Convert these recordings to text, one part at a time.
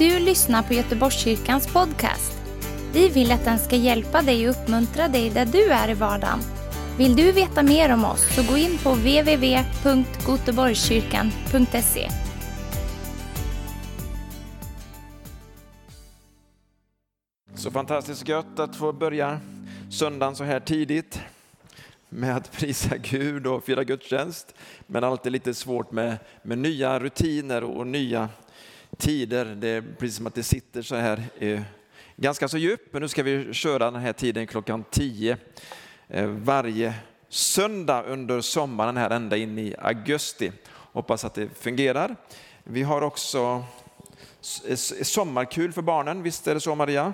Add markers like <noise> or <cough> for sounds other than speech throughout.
du lyssnar på Göteborgskyrkans podcast. Vi vill att den ska hjälpa dig och uppmuntra dig där du är i vardagen. Vill du veta mer om oss så gå in på www.goteborgskyrkan.se. Så fantastiskt gött att få börja söndagen så här tidigt med att prisa Gud och fira gudstjänst. Men alltid lite svårt med, med nya rutiner och nya tider. Det är precis som att det sitter så här eh, ganska så djupt. Men nu ska vi köra den här tiden klockan 10 eh, varje söndag under sommaren här ända in i augusti. Hoppas att det fungerar. Vi har också eh, sommarkul för barnen, visst är det så Maria?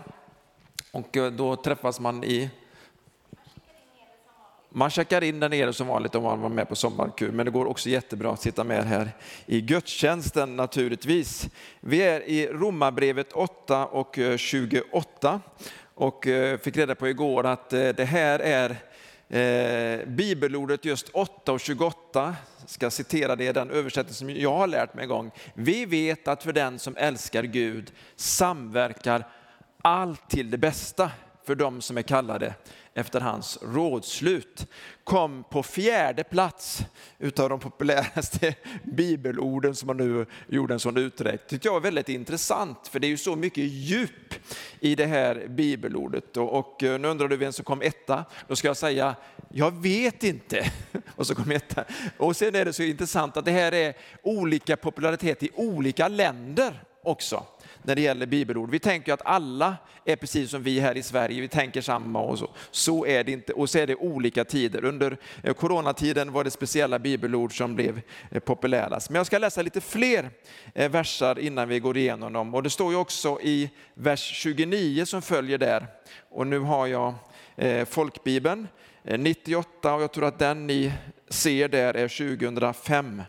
Och eh, då träffas man i man checkar in där nere som vanligt om man var med på sommarkur, men det går också jättebra att sitta med här i gudstjänsten naturligtvis. Vi är i Romarbrevet 8 och eh, 28 och eh, fick reda på igår att eh, det här är bibelordet just 8 och 28, jag ska citera det, i den översättning som jag har lärt mig en gång. Vi vet att för den som älskar Gud samverkar allt till det bästa för dem som är kallade efter hans rådslut. Kom på fjärde plats utav de populäraste <laughs> bibelorden som man nu gjorde en sån uträkning. tyckte jag var väldigt intressant, för det är ju så mycket djup i det här bibelordet. Och, och eh, nu undrar du vem som kom etta? Då ska jag säga, jag vet inte. <laughs> Och så kom etta. Och sen är det så intressant att det här är olika popularitet i olika länder också när det gäller bibelord. Vi tänker att alla är precis som vi här i Sverige, vi tänker samma och så. Så är det inte, och så är det olika tider. Under eh, coronatiden var det speciella bibelord som blev eh, populärast. Men jag ska läsa lite fler eh, versar innan vi går igenom dem. Och det står ju också i vers 29 som följer där. Och nu har jag folkbibeln 98 och jag tror att den ni ser där är 2005.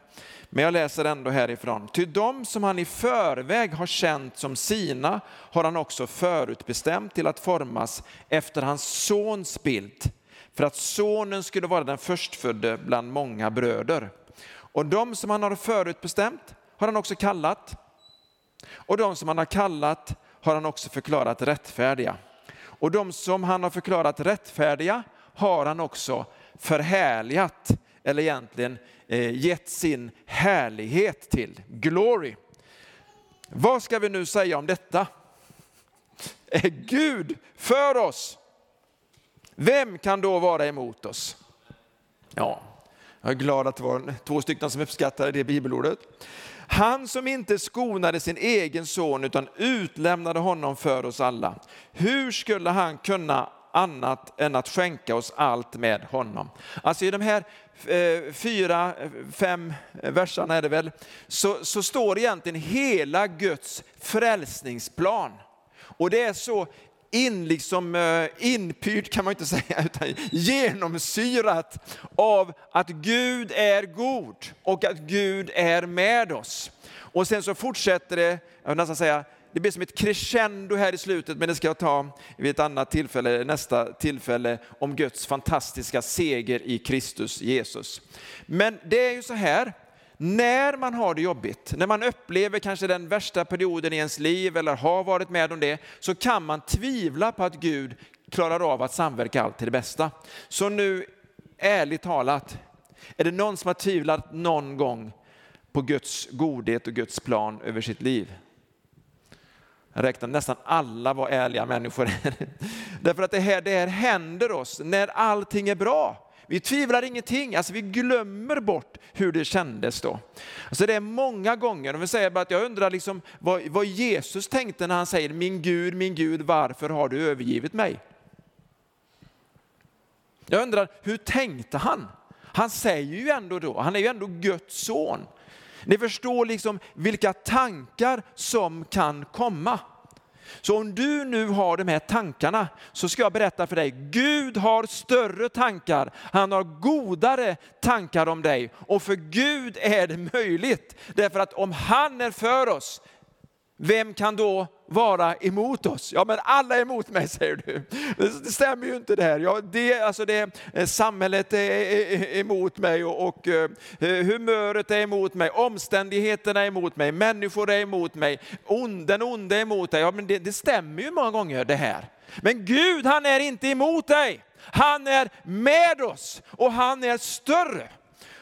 Men jag läser ändå härifrån. Ty de som han i förväg har känt som sina har han också förutbestämt till att formas efter hans sons bild, för att sonen skulle vara den förstfödde bland många bröder. Och de som han har förutbestämt har han också kallat, och de som han har kallat har han också förklarat rättfärdiga. Och de som han har förklarat rättfärdiga har han också förhärligat, eller egentligen Eh, gett sin härlighet till. Glory. Vad ska vi nu säga om detta? Är Gud för oss? Vem kan då vara emot oss? Ja, jag är glad att det var två stycken som uppskattade det bibelordet. Han som inte skonade sin egen son utan utlämnade honom för oss alla. Hur skulle han kunna annat än att skänka oss allt med honom. Alltså i de här eh, fyra, fem verserna är det väl, så, så står egentligen hela Guds frälsningsplan. Och det är så in, liksom, eh, inpyrt kan man inte <laughs> säga, utan genomsyrat av att Gud är god och att Gud är med oss. Och sen så fortsätter det, jag vill nästan säga, det blir som ett crescendo här i slutet, men det ska jag ta vid ett annat tillfälle, nästa tillfälle, om Guds fantastiska seger i Kristus Jesus. Men det är ju så här, när man har det jobbigt, när man upplever kanske den värsta perioden i ens liv eller har varit med om det, så kan man tvivla på att Gud klarar av att samverka allt till det bästa. Så nu, ärligt talat, är det någon som har tvivlat någon gång på Guds godhet och Guds plan över sitt liv? Jag räknar nästan alla var ärliga människor. <laughs> Därför att det här, det här händer oss när allting är bra. Vi tvivlar ingenting, alltså vi glömmer bort hur det kändes då. Alltså det är många gånger, om vi säger bara att jag undrar liksom vad, vad Jesus tänkte när han säger min Gud, min Gud, varför har du övergivit mig? Jag undrar, hur tänkte han? Han säger ju ändå då, han är ju ändå Guds son. Ni förstår liksom vilka tankar som kan komma. Så om du nu har de här tankarna så ska jag berätta för dig, Gud har större tankar, han har godare tankar om dig och för Gud är det möjligt. Därför att om han är för oss, vem kan då vara emot oss? Ja, men alla är emot mig, <laughs> säger du. Det stämmer ju inte det här. Ja, det, alltså det, eh, samhället är, emot mig och, och eh, humöret är emot mig, omständigheterna är emot mig, människor är emot mig, den onde är emot dig. Ja, men det, det stämmer ju många gånger det här. Men Gud, han är inte emot dig. Han är med oss och han är större.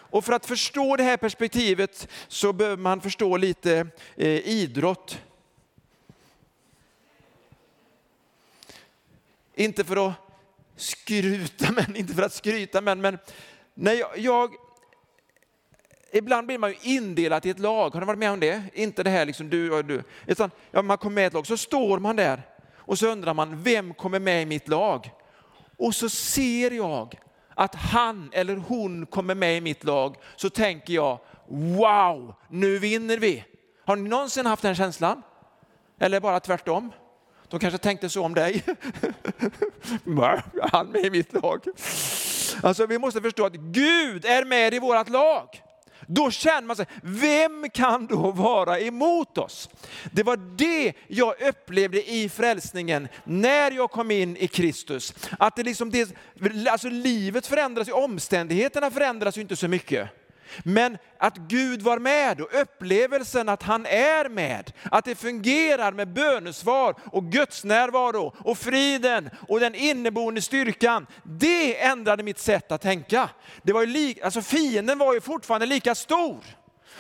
Och för att förstå det här perspektivet så behöver man förstå lite eh, idrott. Inte för att skryta, <laughs> men inte för att skryta, men, men när jag, jag Ibland blir man ju indelad i ett lag. Har du varit med om det? Inte det här liksom du och du. Utan, ja, man kommer med i ett lag, så står man där och så undrar man, vem kommer med i mitt lag? Och så ser jag att han eller hon kommer med i mitt lag, så tänker jag, wow, nu vinner vi. Har ni någonsin haft den känslan? Eller bara tvärtom? De kanske tänkte så om dig. <laughs> Han med i mitt lag. Alltså vi måste förstå att Gud är med i vårt lag. Då känner man sig, vem kan då vara emot oss? Det var det jag upplevde i frälsningen när jag kom in i Kristus. Att det liksom det, alltså livet förändras, omständigheterna förändras ju inte så mycket. Men att Gud var med och upplevelsen att han är med, att det fungerar med bönesvar och Guds närvaro och friden och den inneboende styrkan. Det ändrade mitt sätt att tänka. Det var ju li, alltså fienden var ju fortfarande lika stor.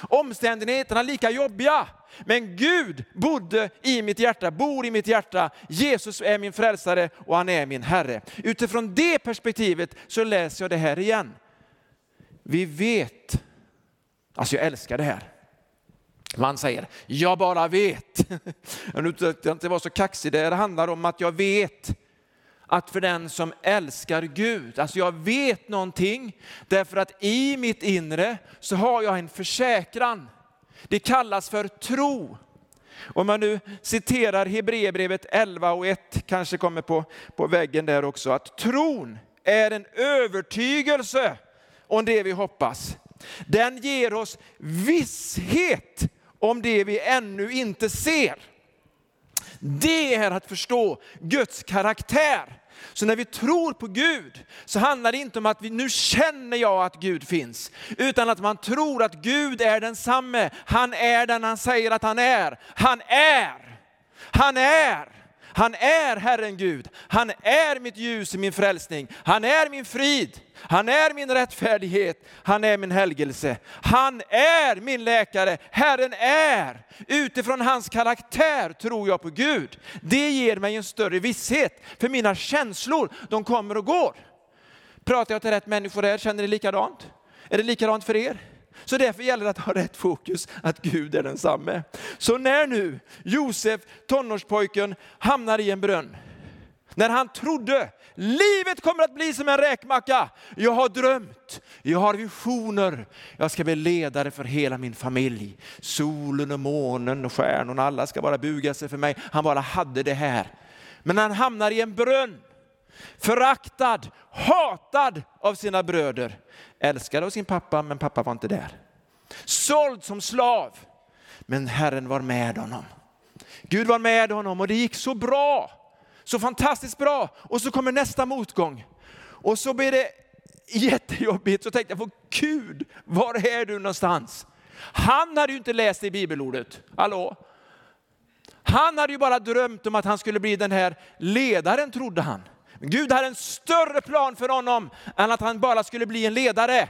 Omständigheterna lika jobbiga. Men Gud bodde i mitt hjärta, bor i mitt hjärta. Jesus är min frälsare och han är min Herre. Utifrån det perspektivet så läser jag det här igen. Vi vet, alltså jag älskar det här. Man säger, jag bara vet. <laughs> Nu ska inte vara så kaxig, det handlar om att jag vet att för den som älskar Gud, alltså jag vet någonting därför att i mitt inre så har jag en försäkran. Det kallas för tro. Om man nu citerar Hebreerbrevet 11 och 1, kanske kommer på, på väggen där också, att tron är en övertygelse om det vi hoppas. Den ger oss visshet om det vi ännu inte ser. Det är att förstå Guds karaktär. Så när vi tror på Gud så handlar det inte om att vi, nu känner jag att Gud finns, utan att man tror att Gud är densamme. Han är den han säger att han är. Han är. Han är. Han är Herren Gud. Han är mitt ljus i min frälsning. Han är min frid. Han är min rättfärdighet. Han är min helgelse. Han är min läkare. Herren är. Utifrån hans karaktär tror jag på Gud. Det ger mig en större visshet. För mina känslor, de kommer och går. Pratar jag till rätt människor här? Känner ni likadant? Är det likadant för er? Så därför gäller det att ha rätt fokus, att Gud är densamme. Så när nu Josef, tonårspojken, hamnar i en brunn, när han trodde livet kommer att bli som en räkmacka. Jag har drömt, jag har visioner, jag ska bli ledare för hela min familj. Solen och månen och stjärnorna, alla ska bara buga sig för mig. Han bara hade det här. Men han hamnar i en brunn, föraktad, hatad av sina bröder. Älskad av sin pappa, men pappa var inte där. Såld som slav, men Herren var med honom. Gud var med honom och det gick så bra. Så fantastiskt bra. Och så kommer nästa motgång. Och så blir det jättejobbigt. Så tänkte jag för Gud, var är du någonstans? Han hade ju inte läst i bibelordet. Hallå? Han hade ju bara drömt om att han skulle bli den här ledaren, trodde han. Men Gud hade en större plan för honom än att han bara skulle bli en ledare.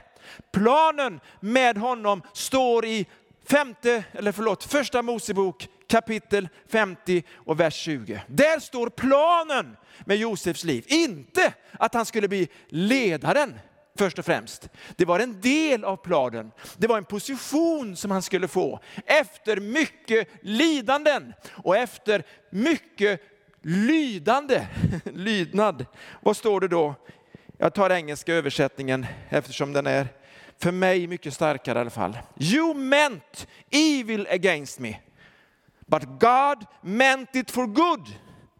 Planen med honom står i femte, eller förlåt, första Mosebok kapitel 50 och vers 20. Där står planen med Josefs liv. Inte att han skulle bli ledaren först och främst. Det var en del av planen. Det var en position som han skulle få efter mycket lidanden och efter mycket lydande, <laughs> lydnad. Vad står det då? Jag tar engelska översättningen eftersom den är för mig mycket starkare i alla fall. You meant evil against me, but God meant it for good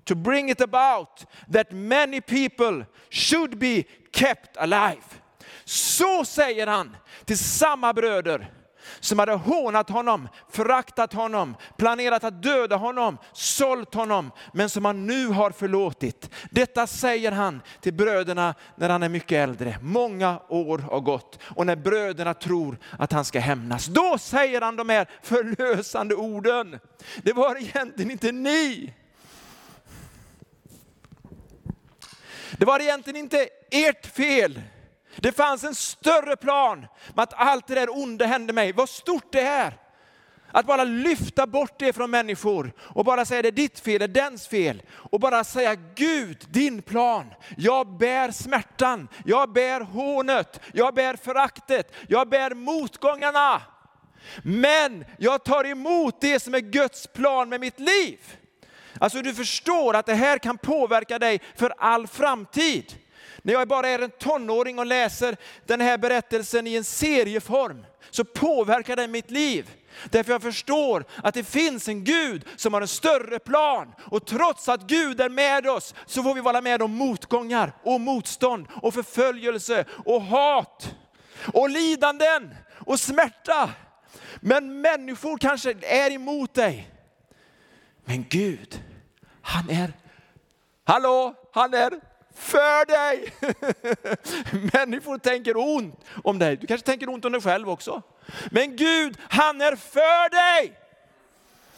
to bring it about that many people should be kept alive. Så säger han till samma bröder som hade hånat honom, föraktat honom, planerat att döda honom, sålt honom, men som han nu har förlåtit. Detta säger han till bröderna när han är mycket äldre. Många år har gått och när bröderna tror att han ska hämnas. Då säger han de här förlösande orden. Det var egentligen inte ni. Det var egentligen inte ert fel. Det fanns en större plan med att allt det där onda hände mig. Vad stort det är! Att bara lyfta bort det från människor och bara säga det är ditt fel, det är dens fel. Och bara säga Gud, din plan. Jag bär smärtan, jag bär hånet, jag bär föraktet, jag bär motgångarna. Men jag tar emot det som är Guds plan med mitt liv. Alltså du förstår att det här kan påverka dig för all framtid. När jag bara är en tonåring och läser den här berättelsen i en serieform så påverkar den mitt liv. Därför jag förstår att det finns en Gud som har en större plan. Och trots att Gud är med oss så får vi vara med om motgångar och motstånd och förföljelse och hat och lidanden och smärta. Men människor kanske är emot dig. Men Gud, han är, hallå, han är för dig. <laughs> Människor tänker ont om dig. Du kanske tänker ont om dig själv också. Men Gud, han är för dig.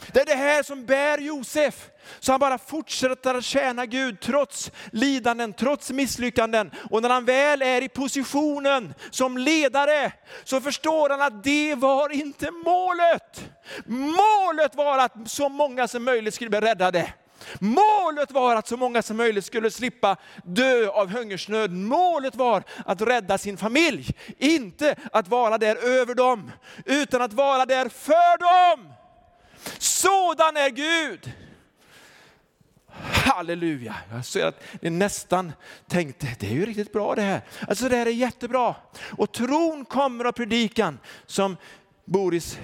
Det är det här som bär Josef. Så han bara fortsätter att tjäna Gud trots lidanden, trots misslyckanden. Och när han väl är i positionen som ledare så förstår han att det var inte målet. Målet var att så många som möjligt skulle bli räddade. Målet var att så många som möjligt skulle slippa dö av hungersnöd. Målet var att rädda sin familj. Inte att vara där över dem, utan att vara där för dem. Sådan är Gud. Halleluja. Jag ser att ni nästan tänkte, det är ju riktigt bra det här. Alltså det här är jättebra. Och tron kommer av predikan som Boris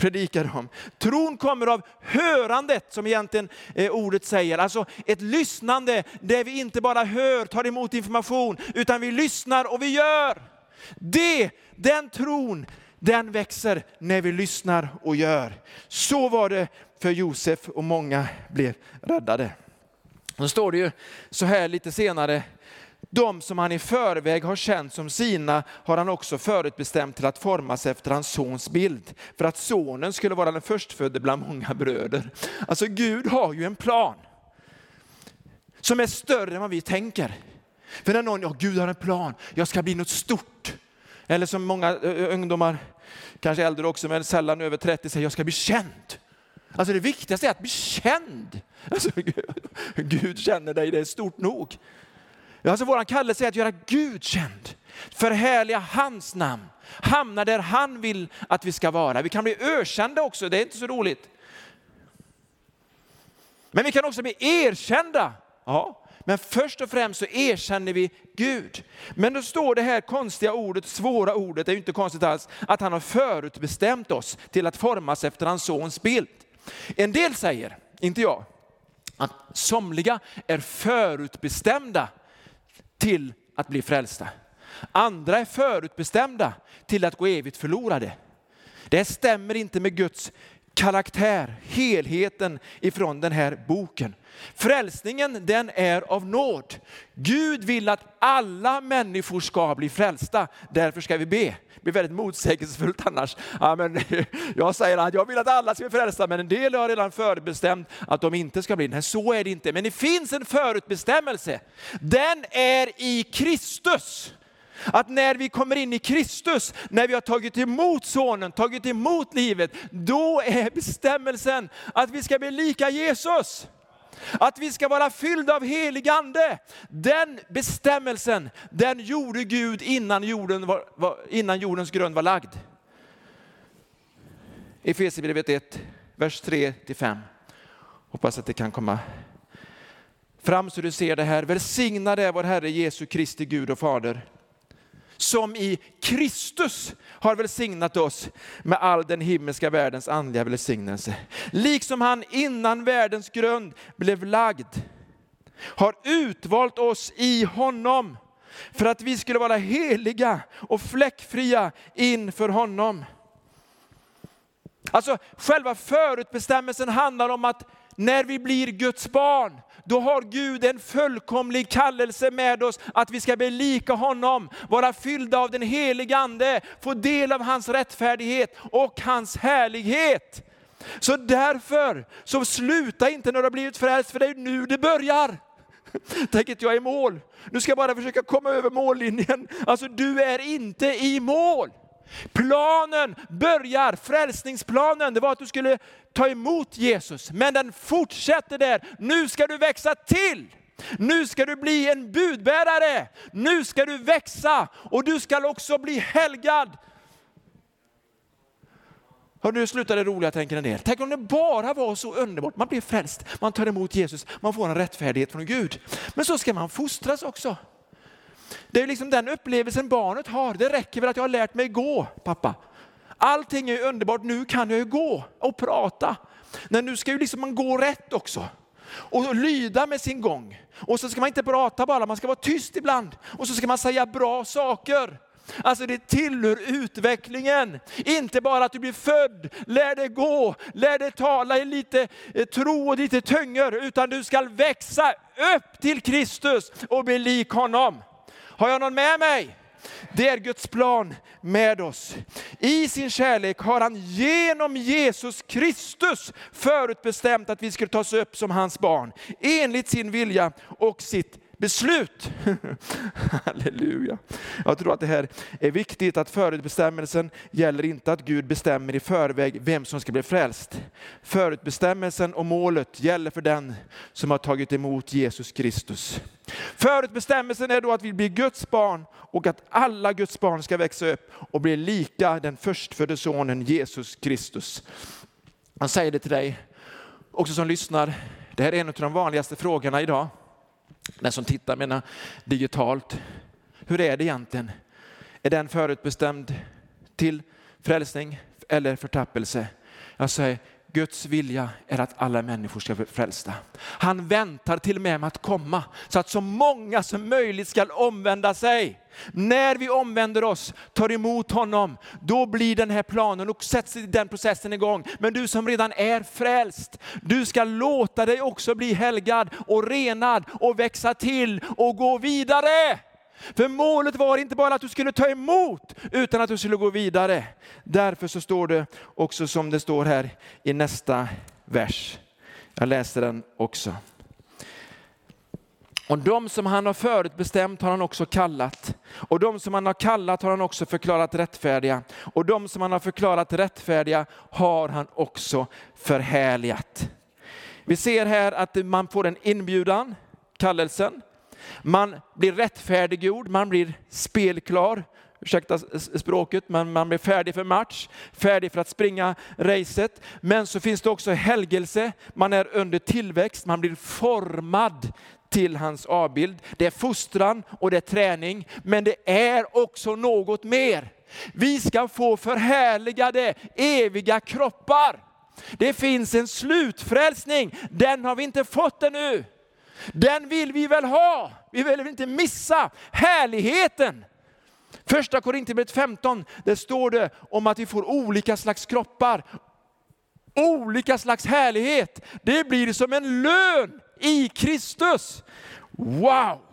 predikar om. Tron kommer av hörandet som egentligen eh, ordet säger. Alltså ett lyssnande där vi inte bara hör, tar emot information, utan vi lyssnar och vi gör. Det, den tron, den växer när vi lyssnar och gör. Så var det för Josef och många blev räddade. Då står det ju så här lite senare de som han i förväg har känt som sina har han också förutbestämt till att formas efter hans sons bild. För att sonen skulle vara den förstfödde bland många bröder. Alltså Gud har ju en plan. Som är större än vad vi tänker. För när någon, ja Gud har en plan, jag ska bli något stort. Eller som många ungdomar, kanske äldre också, men sällan över 30 säger, jag ska bli känd. Alltså det viktigaste är att bli känd. Alltså, Gud känner dig, det är stort nog. Alltså våran kallelse är att göra Gud känd, förhärliga hans namn, hamna där han vill att vi ska vara. Vi kan bli ökända också, det är inte så roligt. Men vi kan också bli erkända. Ja, men först och främst så erkänner vi Gud. Men då står det här konstiga ordet, svåra ordet, det är ju inte konstigt alls, att han har förutbestämt oss till att formas efter hans sons bild. En del säger, inte jag, att somliga är förutbestämda till att bli frälsta. Andra är förutbestämda till att gå evigt förlorade. Det stämmer inte med Guds karaktär, helheten ifrån den här boken. Frälsningen den är av nåd. Gud vill att alla människor ska bli frälsta, därför ska vi be. Det blir väldigt motsägelsefullt annars. Ja, men <laughs> jag säger att jag vill att alla ska bli frälsta, men en del har redan förutbestämt att de inte ska bli Nej, så är det inte. Men det finns en förutbestämmelse. Den är i Kristus. Att när vi kommer in i Kristus, när vi har tagit emot sonen, tagit emot livet, då är bestämmelsen att vi ska bli lika Jesus. Att vi ska vara fyllda av helig ande. Den bestämmelsen, den gjorde Gud innan, jorden var, var, innan jordens grund var lagd. Efesierbrevet 1, vers 3-5. Hoppas att det kan komma fram så du ser det här. Välsignad är vår Herre Jesu Kristi Gud och Fader som i Kristus har välsignat oss med all den himmelska världens andliga välsignelse. Liksom han innan världens grund blev lagd har utvalt oss i honom för att vi skulle vara heliga och fläckfria inför honom. Alltså själva förutbestämmelsen handlar om att när vi blir Guds barn, då har Gud en fullkomlig kallelse med oss att vi ska bli lika honom, vara fyllda av den helige ande, få del av hans rättfärdighet och hans härlighet. Så därför, så sluta inte när du har blivit frälst, för det är nu det börjar. <laughs> Tänk att jag är i mål. Nu ska jag bara försöka komma över mållinjen. Alltså du är inte i mål. Planen börjar, frälsningsplanen, det var att du skulle ta emot Jesus. Men den fortsätter där. Nu ska du växa till. Nu ska du bli en budbärare. Nu ska du växa och du ska också bli helgad. Hör nu slutar det roliga tänker en del. Tänk om det bara var så underbart. Man blir frälst, man tar emot Jesus, man får en rättfärdighet från Gud. Men så ska man fostras också. Det är liksom den upplevelsen barnet har. Det räcker väl att jag har lärt mig gå, pappa. Allting är underbart, nu kan jag ju gå och prata. Men nu ska ju liksom man gå rätt också. Och lyda med sin gång. Och så ska man inte prata bara, man ska vara tyst ibland. Och så ska man säga bra saker. Alltså det tillhör utvecklingen. Inte bara att du blir född, lär dig gå, lär dig tala i lite eh, tro och lite tyngor, utan du ska växa upp till Kristus och bli lik honom. Har jag någon med mig? Det är Guds plan med oss. I sin kärlek har han genom Jesus Kristus förutbestämt att vi skulle tas upp som hans barn, enligt sin vilja och sitt beslut. <laughs> Halleluja. Jag tror att det här är viktigt, att förutbestämmelsen gäller inte att Gud bestämmer i förväg vem som ska bli frälst. Förutbestämmelsen och målet gäller för den som har tagit emot Jesus Kristus. Förutbestämmelsen är då att vi blir Guds barn och att alla Guds barn ska växa upp och bli lika den förstfödde sonen Jesus Kristus. Han säger det till dig, också som lyssnar. Det här är en av de vanligaste frågorna idag den som tittar menar digitalt. Hur är det egentligen? Är den förutbestämd till frälsning eller förtappelse? Jag säger, Guds vilja är att alla människor ska bli frälsta. Han väntar till och med med att komma så att så många som möjligt ska omvända sig. När vi omvänder oss, tar emot honom, då blir den här planen och sätts den processen igång. Men du som redan är frälst, du ska låta dig också bli helgad och renad och växa till och gå vidare. För målet var inte bara att du skulle ta emot, utan att du skulle gå vidare. Därför så står det också som det står här i nästa vers. Jag läser den också. Och de som han har förutbestämt har han också kallat. Och de som han har kallat har han också förklarat rättfärdiga. Och de som han har förklarat rättfärdiga har han också förhärligat. Vi ser här att man får en inbjudan, kallelsen. Man blir rättfärdiggjord, man blir spelklar, ursäkta språket, men man blir färdig för match, färdig för att springa racet. Men så finns det också helgelse, man är under tillväxt, man blir formad till hans avbild. Det är fostran och det är träning, men det är också något mer. Vi ska få förhärligade eviga kroppar. Det finns en slutfrälsning, den har vi inte fått ännu. Den vill vi väl ha? Vi vill väl inte missa härligheten? Första Korinthierbrevet 15, där står det om att vi får olika slags kroppar. Olika slags härlighet. Det blir som en lön i Kristus. Wow!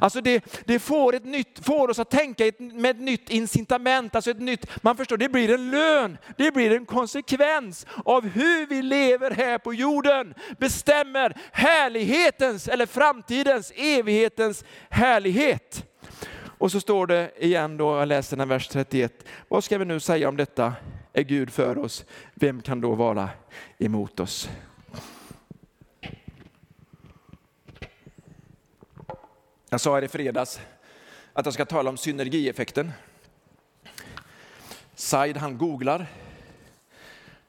Alltså det, det får, ett nytt, får oss att tänka med ett nytt incitament, alltså ett nytt, man förstår, det blir en lön, det blir en konsekvens av hur vi lever här på jorden. Bestämmer härlighetens, eller framtidens, evighetens härlighet. Och så står det igen då, jag läser den vers 31, vad ska vi nu säga om detta? Är Gud för oss, vem kan då vara emot oss? Jag sa här i fredags att jag ska tala om synergieffekten. Said han googlar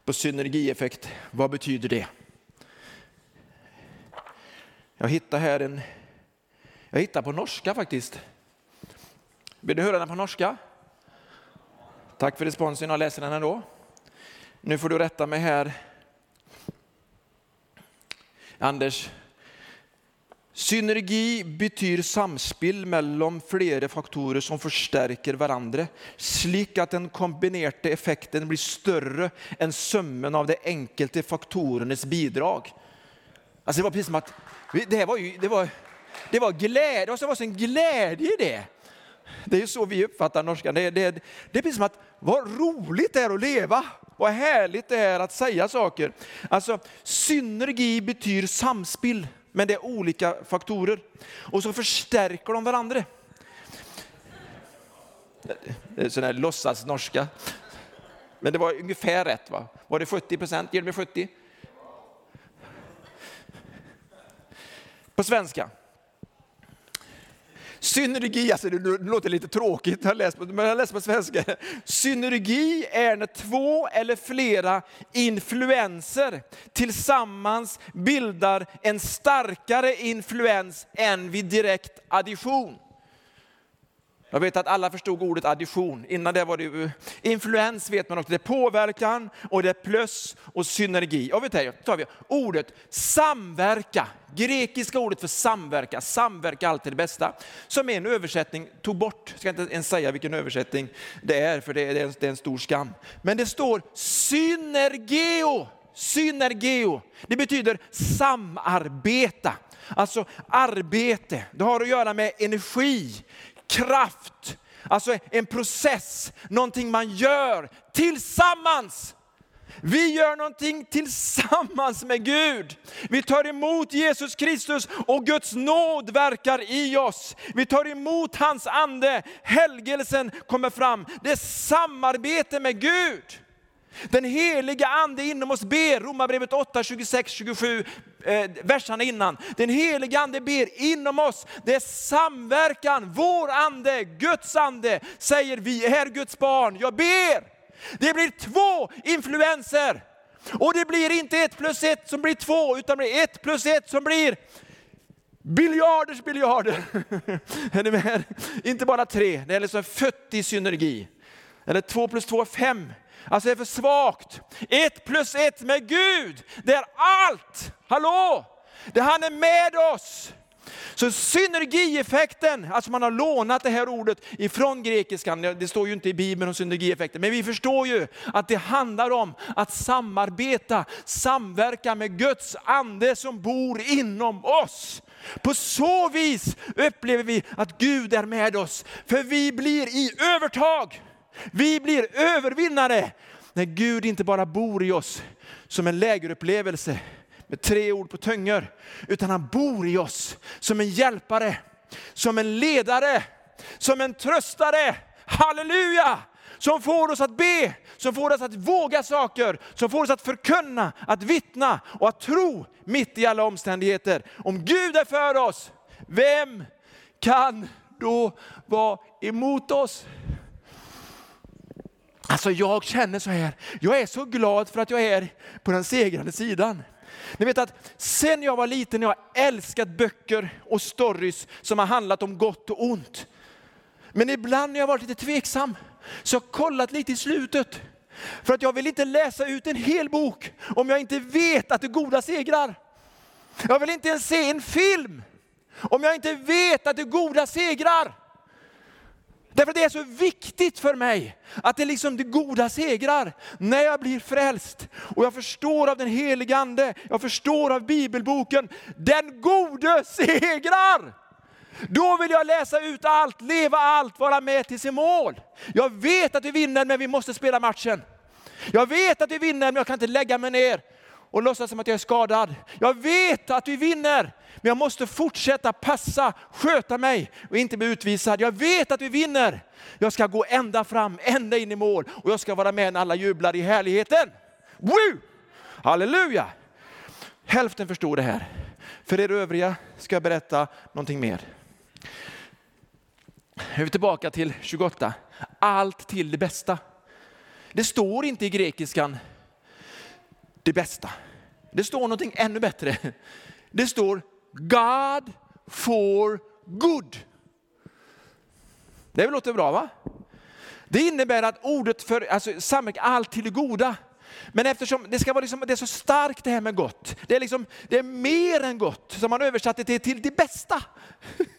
på synergieffekt. Vad betyder det? Jag hittar här en, jag hittar på norska faktiskt. Vill du höra den på norska? Tack för responsen, jag läser den ändå. Nu får du rätta mig här. Anders, Synergi betyr samspill mellom flere faktorer som forsterker hverandre, slik at den kombinerte effekten blir større enn summen av de enkelte faktorenes bidrag. Alltså det var precis som att det var, ju, det var, det var glädje, och så var det en glädje i det. Det är ju så vi uppfattar norskan. Det, det, det är precis som att vad roligt det är att leva, vad härligt det är att säga saker. Alltså synergi betyder samspel, men det är olika faktorer. Och så förstärker de varandra. Det är sån här låtsas norska. Men det var ungefär rätt va? Var det 70 procent? Ger du mig 70? På svenska. Synergi, alltså det låter lite tråkigt, jag läst på, men jag läser på svenska. Synergi är när två eller flera influenser tillsammans bildar en starkare influens än vid direkt addition. Jag vet att alla förstod ordet addition. Innan det var det influens vet man också. Det är påverkan och det är plus och synergi. Och vet du, tar vi ordet samverka. Grekiska ordet för samverka. Samverka alltid det bästa. Som är en översättning tog bort. Jag ska inte ens säga vilken översättning det är för det är, det är en stor skam. Men det står synergeo. Synergeo. Det betyder samarbeta. Alltså arbete, det har att göra med energi, kraft, alltså en process, någonting man gör tillsammans. Vi gör någonting tillsammans med Gud. Vi tar emot Jesus Kristus och Guds nåd verkar i oss. Vi tar emot hans ande, helgelsen kommer fram. Det är samarbete med Gud. Den heliga ande inom oss ber, Romarbrevet 8, 26, 27, eh, verserna innan. Den heliga ande ber inom oss. Det är samverkan, vår ande, Guds ande säger vi är Guds barn. Jag ber. Det blir två influenser. Och det blir inte ett plus ett som blir två, utan det blir ett plus ett som blir biljarders biljarder. <laughs> är ni med? Inte bara tre, det är liksom fött i synergi. Eller två plus två är fem. Alltså det är för svagt. Ett plus ett med Gud, det är allt. Hallå! Det han är med oss. Så synergieffekten, alltså man har lånat det här ordet ifrån grekiskan, det står ju inte i Bibeln om synergieffekten, men vi förstår ju att det handlar om att samarbeta, samverka med Guds ande som bor inom oss. På så vis upplever vi att Gud är med oss, för vi blir i övertag. Vi blir övervinnare när Gud inte bara bor i oss som en lägerupplevelse med tre ord på tönger, utan han bor i oss som en hjälpare, som en ledare, som en tröstare. Halleluja! Som får oss att be, som får oss att våga saker, som får oss att förkunna, att vittna och att tro mitt i alla omständigheter. Om Gud är för oss, vem kan då vara emot oss? Alltså jag känner så här, jag är så glad för att jag är på den segrande sidan. Ni vet att sen jag var liten jag har älskat böcker och stories som har handlat om gott och ont. Men ibland när jag varit lite tveksam så har jag kollat lite i slutet. För att jag vill inte läsa ut en hel bok om jag inte vet att det goda segrar. Jag vill inte ens se en film om jag inte vet att det goda segrar. Därför att det är så viktigt för mig att det liksom det goda segrar när jag blir frälst. Och jag förstår av den helige ande, jag förstår av bibelboken, den gode segrar. Då vill jag läsa ut allt, leva allt, vara med till sin mål. Jag vet att vi vinner men vi måste spela matchen. Jag vet att vi vinner men jag kan inte lägga mig ner och låtsas som att jag är skadad. Jag vet att vi vinner men jag måste fortsätta passa, sköta mig och inte bli utvisad. Jag vet att vi vinner. Jag ska gå ända fram, ända in i mål och jag ska vara med när alla jublar i härligheten. Woo! Halleluja! Hälften förstod det här. För er övriga ska jag berätta någonting mer. Nu är vi tillbaka till 28. Allt till det bästa. Det står inte i grekiskan det bästa. Det står någonting ännu bättre. Det står God for good. Det låter bra va? Det innebär att ordet för alltså, samverkan, allt till det goda. Men eftersom det ska vara liksom, det är så starkt det här med gott. Det är, liksom, det är mer än gott, som man översatte det till det bästa.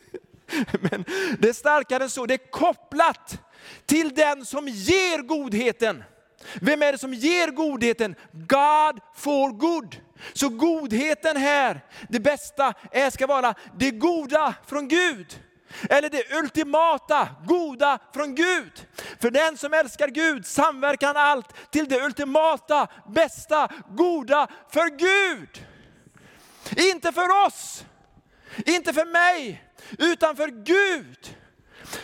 <laughs> Men det är starkare än så, det är kopplat till den som ger godheten. Vem är det som ger godheten? God for good. Så godheten här, det bästa, är, ska vara det goda från Gud. Eller det ultimata goda från Gud. För den som älskar Gud samverkar allt till det ultimata, bästa, goda för Gud. Inte för oss, inte för mig, utan för Gud.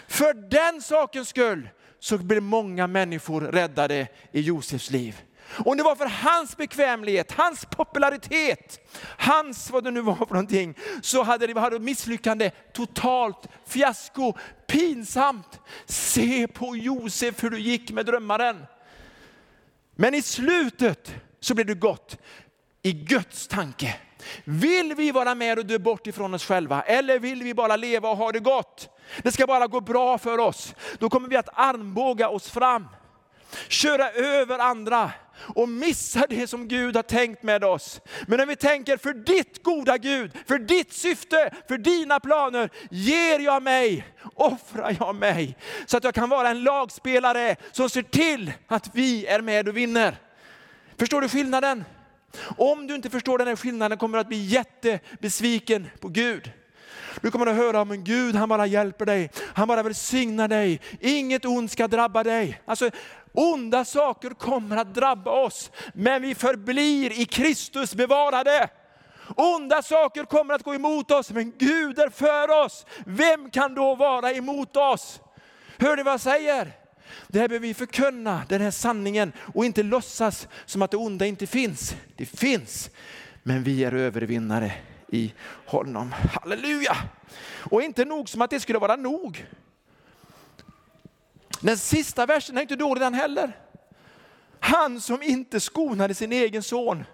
För den sakens skull så blir många människor räddade i Josefs liv. Om det var för hans bekvämlighet, hans popularitet, hans vad det nu var för någonting, så hade det varit misslyckande, totalt fiasko, pinsamt. Se på Josef hur du gick med drömmaren. Men i slutet så blev det gott i Guds tanke. Vill vi vara med och dö bort ifrån oss själva eller vill vi bara leva och ha det gott? Det ska bara gå bra för oss. Då kommer vi att armbåga oss fram, köra över andra och missa det som Gud har tänkt med oss. Men när vi tänker för ditt goda Gud, för ditt syfte, för dina planer, ger jag mig, offrar jag mig. Så att jag kan vara en lagspelare som ser till att vi är med och vinner. Förstår du skillnaden? Om du inte förstår den här skillnaden kommer du att bli jättebesviken på Gud. Du kommer att höra om en Gud, han bara hjälper dig. Han bara välsignar dig. Inget ont ska drabba dig. Alltså, onda saker kommer att drabba oss, men vi förblir i Kristus bevarade. Onda saker kommer att gå emot oss, men Gud är för oss. Vem kan då vara emot oss? Hör ni vad jag säger? Det här behöver vi förkunna, den här sanningen och inte låtsas som att det onda inte finns. Det finns, men vi är övervinnare i honom. Halleluja! Och inte nog som att det skulle vara nog. Den sista versen är inte dålig den heller. Han som inte skonade sin egen son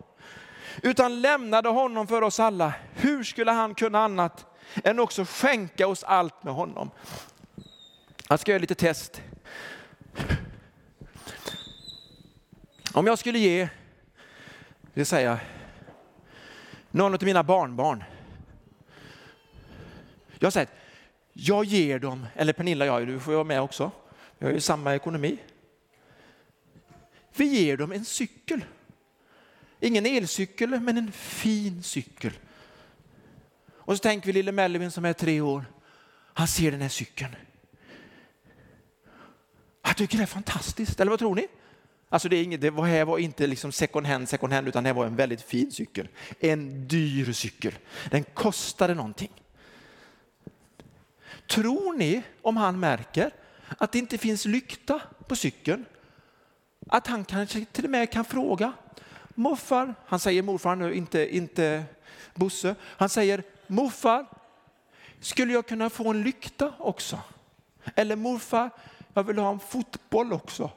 utan lämnade honom för oss alla. Hur skulle han kunna annat än också skänka oss allt med honom? Jag ska göra lite test. Om jag skulle ge, det säga, någon av mina barnbarn. Jag säger, jag ger dem, eller Pernilla, jag, du får vara med också. Vi har ju samma ekonomi. Vi ger dem en cykel. Ingen elcykel, men en fin cykel. Och så tänker vi lille Melvin som är tre år. Han ser den här cykeln. Jag tycker det är fantastiskt, eller vad tror ni? Alltså det, är inget, det var, här var inte liksom second hand, second hand, utan det var en väldigt fin cykel. En dyr cykel. Den kostade någonting. Tror ni, om han märker att det inte finns lykta på cykeln, att han kanske till och med kan fråga morfar, han säger morfar nu, inte, inte Bosse, han säger morfar, skulle jag kunna få en lykta också? Eller morfar, jag vill ha en fotboll också.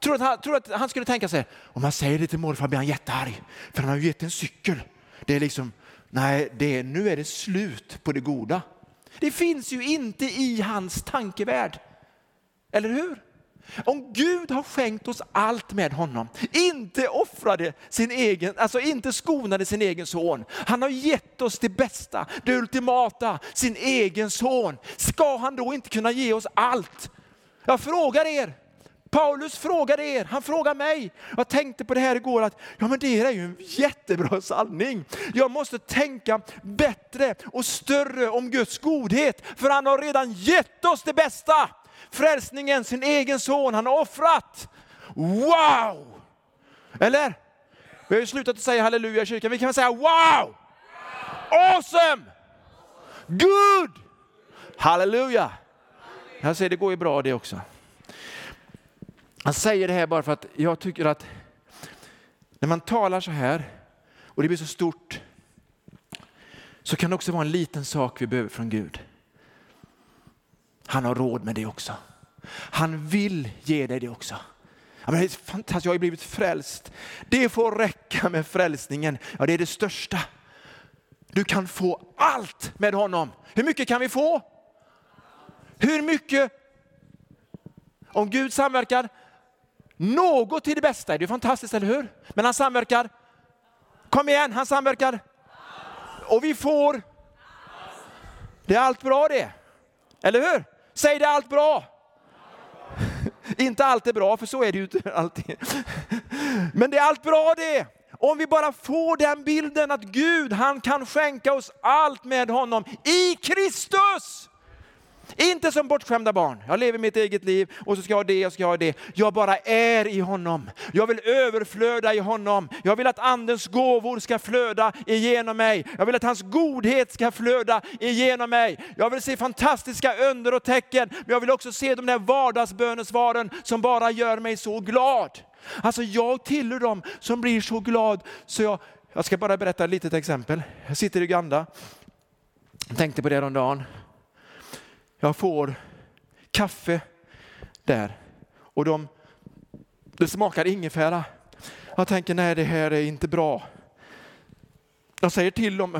Tror att, han, tror att han skulle tänka sig, om man säger det till morfar blir han jättearg, för han har ju gett en cykel. Det är liksom, nej, det är, nu är det slut på det goda. Det finns ju inte i hans tankevärld. Eller hur? Om Gud har skänkt oss allt med honom, inte offrade sin egen, alltså inte skonade sin egen son. Han har gett oss det bästa, det ultimata, sin egen son. Ska han då inte kunna ge oss allt? Jag frågar er, Paulus frågar er, han frågar mig. Jag tänkte på det här igår att ja, men det är ju en jättebra sanning. Jag måste tänka bättre och större om Guds godhet, för han har redan gett oss det bästa. Frälsningen, sin egen son, han har offrat. Wow! Eller? Vi har ju slutat att säga halleluja i kyrkan, vi kan väl säga wow! Awesome! Good! Halleluja! Jag säger det går ju bra det också. Han säger det här bara för att jag tycker att när man talar så här och det blir så stort så kan det också vara en liten sak vi behöver från Gud. Han har råd med det också. Han vill ge dig det också. Ja, men det är fantastiskt, jag har blivit frälst. Det får räcka med frälsningen. Ja, det är det största. Du kan få allt med honom. Hur mycket kan vi få? Hur mycket? Om Gud samverkar, något till det bästa. Det är fantastiskt, eller hur? Men han samverkar. Kom igen, han samverkar. Och vi får. Det är allt bra det. Eller hur? Säg det är allt bra. <laughs> inte allt är bra, för så är det ju inte <laughs> alltid. Men det är allt bra det. Om vi bara får den bilden att Gud, han kan skänka oss allt med honom i Kristus. Inte som bortskämda barn. Jag lever mitt eget liv och så ska jag ha det och ska jag ha det. Jag bara är i honom. Jag vill överflöda i honom. Jag vill att andens gåvor ska flöda igenom mig. Jag vill att hans godhet ska flöda igenom mig. Jag vill se fantastiska under och tecken. Men jag vill också se de där vardagsbönesvaren som bara gör mig så glad. Alltså jag tillhör dem som blir så glad så jag, jag ska bara berätta ett litet exempel. Jag sitter i Uganda. Jag tänkte på det dagen. Jag får kaffe där och de, det smakar ingefära. Jag tänker nej det här är inte bra. Jag säger till dem,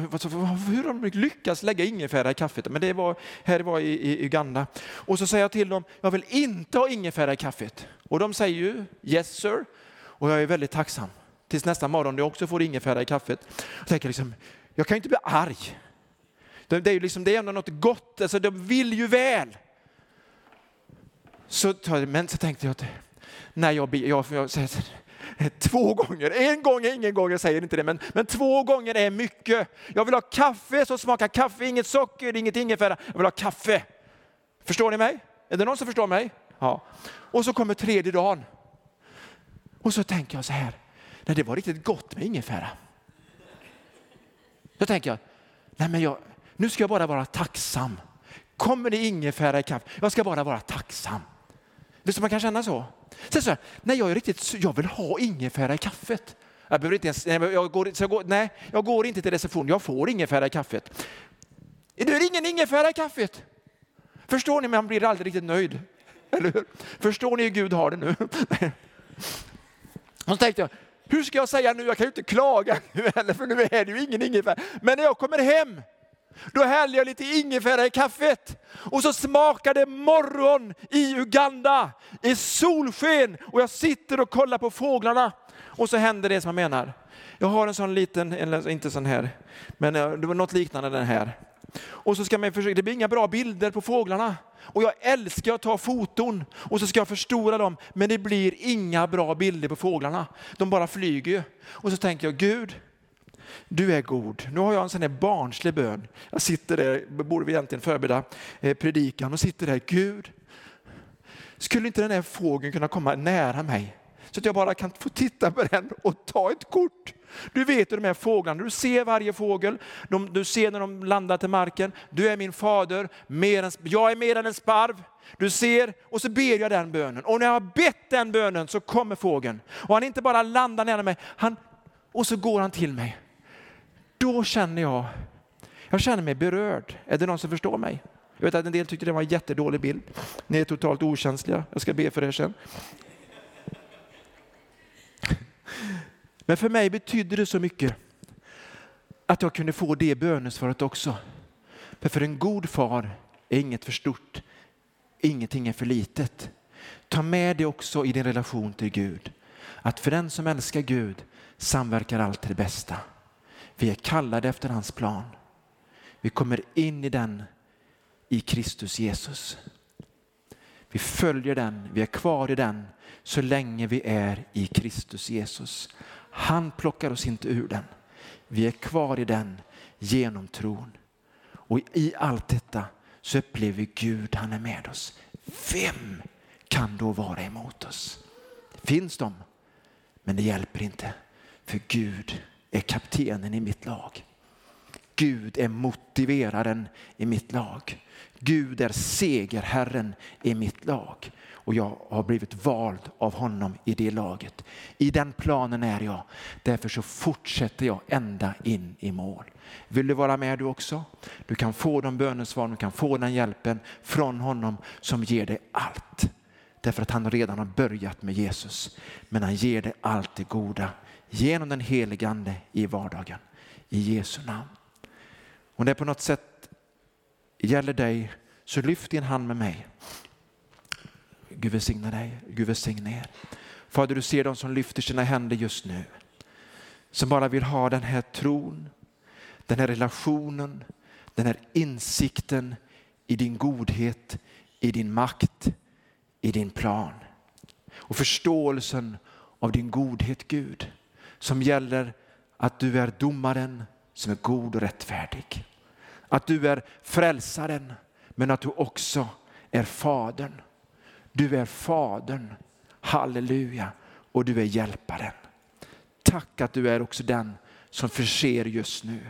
hur har de lyckats lägga ingefära i kaffet? Men det var, här var i, i Uganda. Och så säger jag till dem, jag vill inte ha ingefära i kaffet. Och de säger ju yes sir. Och jag är väldigt tacksam. Tills nästa morgon när jag också får ingefära i kaffet. Jag tänker liksom, jag kan inte bli arg. Det, det är ju liksom, det är ändå något gott, alltså de vill ju väl. Så, men så tänkte jag att när jag, jag, jag, säger, Två gånger, en gång är ingen gång, jag säger inte det, men, men två gånger är mycket. Jag vill ha kaffe som smakar kaffe, inget socker, inget ingefära. Jag vill ha kaffe. Förstår ni mig? Är det någon som förstår mig? Ja. Och så kommer tredje dagen. Och så tänker jag så här, nej det var riktigt gott med ingefära. Då tänker jag, nej men jag, nu ska jag bara vara tacksam. Kommer det ingefära i kaffe? Jag ska bara vara tacksam. Visst man kan känna så? Sen så, nej jag är riktigt, jag vill ha ingefära i kaffet. Jag behöver inte ens, nej, jag går, så jag går, nej, jag går inte till receptionen, jag får ingefära i kaffet. Det är ingen ingefära i kaffet. Förstår ni, man blir aldrig riktigt nöjd. Eller hur? Förstår ni hur Gud har det nu? <laughs> Och så tänkte jag, hur ska jag säga nu? Jag kan ju inte klaga nu heller, för nu är det ju ingen ingefära. Men när jag kommer hem då hällde jag lite ingefära i kaffet och så smakar det morgon i Uganda, i solsken och jag sitter och kollar på fåglarna och så händer det som jag menar. Jag har en sån liten, eller inte sån här, men eh, det var något liknande den här. Och så ska man försöka, det blir inga bra bilder på fåglarna. Och jag älskar att ta foton och så ska jag förstora dem, men det blir inga bra bilder på fåglarna. De bara flyger ju. Och så tänker jag, Gud, du är god. Nu har jag en sån här barnslig bön. Jag sitter där, borde vi egentligen förbereda eh, predikan och sitter där. Gud, skulle inte den här fågeln kunna komma nära mig? Så att jag bara kan få titta på den och ta ett kort. Du vet hur de här fåglarna, du ser varje fågel, de, du ser när de landar till marken. Du är min fader, mer än, jag är mer än en sparv. Du ser, och så ber jag den bönen. Och när jag har bett den bönen så kommer fågeln. Och han inte bara landar nära mig, han, och så går han till mig. Då känner jag, jag känner mig berörd. Är det någon som förstår mig? Jag vet att en del tyckte det var en jättedålig bild. Ni är totalt okänsliga. Jag ska be för er sen. Men för mig betydde det så mycket att jag kunde få det bönesvaret också. För för en god far är inget för stort, ingenting är för litet. Ta med det också i din relation till Gud. Att för den som älskar Gud samverkar allt till det bästa. Vi är kallade efter hans plan. Vi kommer in i den i Kristus Jesus. Vi följer den, vi är kvar i den så länge vi är i Kristus Jesus. Han plockar oss inte ur den. Vi är kvar i den genom tron. Och i allt detta så upplever vi Gud, han är med oss. Vem kan då vara emot oss? Det finns de, men det hjälper inte. För Gud är kaptenen i mitt lag. Gud är motiveraren i mitt lag. Gud är segerherren i mitt lag och jag har blivit vald av honom i det laget. I den planen är jag. Därför så fortsätter jag ända in i mål. Vill du vara med du också? Du kan få de bönesvar, du kan få den hjälpen från honom som ger dig allt. Därför att han redan har börjat med Jesus. Men han ger dig allt det goda genom den helige Ande i vardagen. I Jesu namn. Om det på något sätt gäller dig så lyft din hand med mig. Gud välsigne dig, Gud välsigne er. Fader, du ser de som lyfter sina händer just nu. Som bara vill ha den här tron, den här relationen, den här insikten i din godhet, i din makt, i din plan. Och förståelsen av din godhet Gud som gäller att du är domaren som är god och rättfärdig. Att du är frälsaren men att du också är fadern. Du är fadern, halleluja, och du är hjälparen. Tack att du är också den som förser just nu.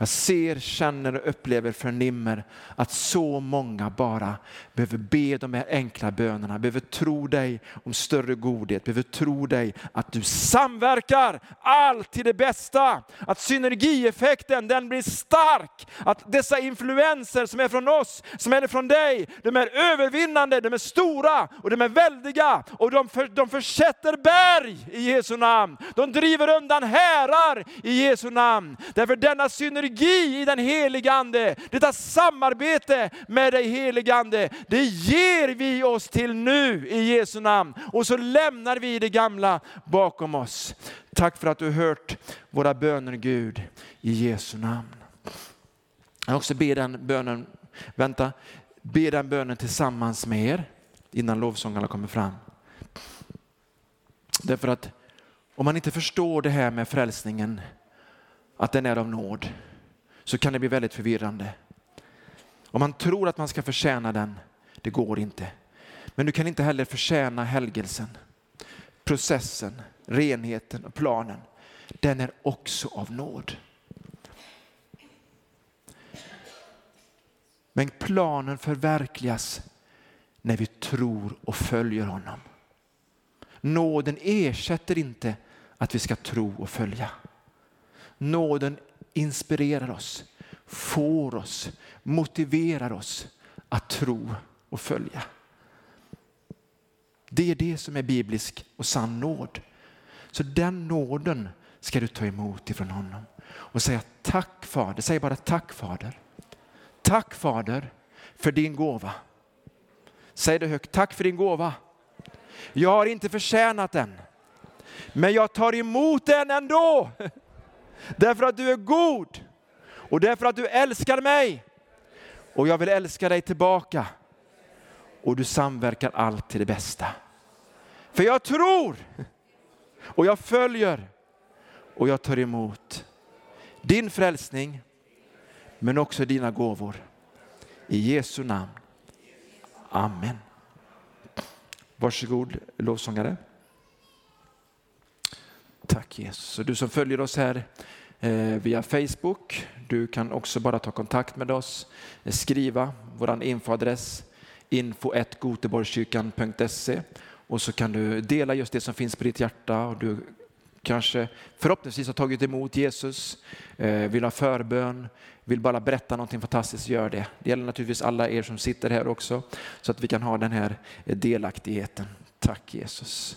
Jag ser, känner och upplever, förnimmer att så många bara behöver be de här enkla bönerna, behöver tro dig om större godhet, behöver tro dig att du samverkar allt till det bästa. Att synergieffekten den blir stark, att dessa influenser som är från oss, som är från dig, de är övervinnande, de är stora och de är väldiga och de, för, de försätter berg i Jesu namn. De driver undan härar i Jesu namn. Därför denna synergi synergi i den helige Ande, detta samarbete med dig helige Ande, det ger vi oss till nu i Jesu namn. Och så lämnar vi det gamla bakom oss. Tack för att du har hört våra böner Gud i Jesu namn. Jag också be den bönen, vänta, be den bönen tillsammans med er innan lovsångarna kommer fram. Därför att om man inte förstår det här med frälsningen, att den är av nåd, så kan det bli väldigt förvirrande. Om man tror att man ska förtjäna den, det går inte. Men du kan inte heller förtjäna helgelsen, processen, renheten och planen. Den är också av nåd. Men planen förverkligas när vi tror och följer honom. Nåden ersätter inte att vi ska tro och följa. Nåden inspirerar oss, får oss, motiverar oss att tro och följa. Det är det som är biblisk och sann nåd. Så den nåden ska du ta emot ifrån honom och säga tack Fader. Säg bara tack Fader. Tack Fader för din gåva. Säg det högt. Tack för din gåva. Jag har inte förtjänat den, men jag tar emot den ändå. <laughs> Därför att du är god och därför att du älskar mig. Och jag vill älska dig tillbaka. Och du samverkar allt till det bästa. För jag tror och jag följer och jag tar emot din frälsning men också dina gåvor. I Jesu namn. Amen. Varsågod lovsångare. Tack Jesus. Och du som följer oss här eh, via Facebook, du kan också bara ta kontakt med oss, eh, skriva vår infoadress info.goteborgskyrkan.se och så kan du dela just det som finns på ditt hjärta och du kanske förhoppningsvis har tagit emot Jesus, eh, vill ha förbön, vill bara berätta någonting fantastiskt, gör det. Det gäller naturligtvis alla er som sitter här också så att vi kan ha den här delaktigheten. Tack Jesus.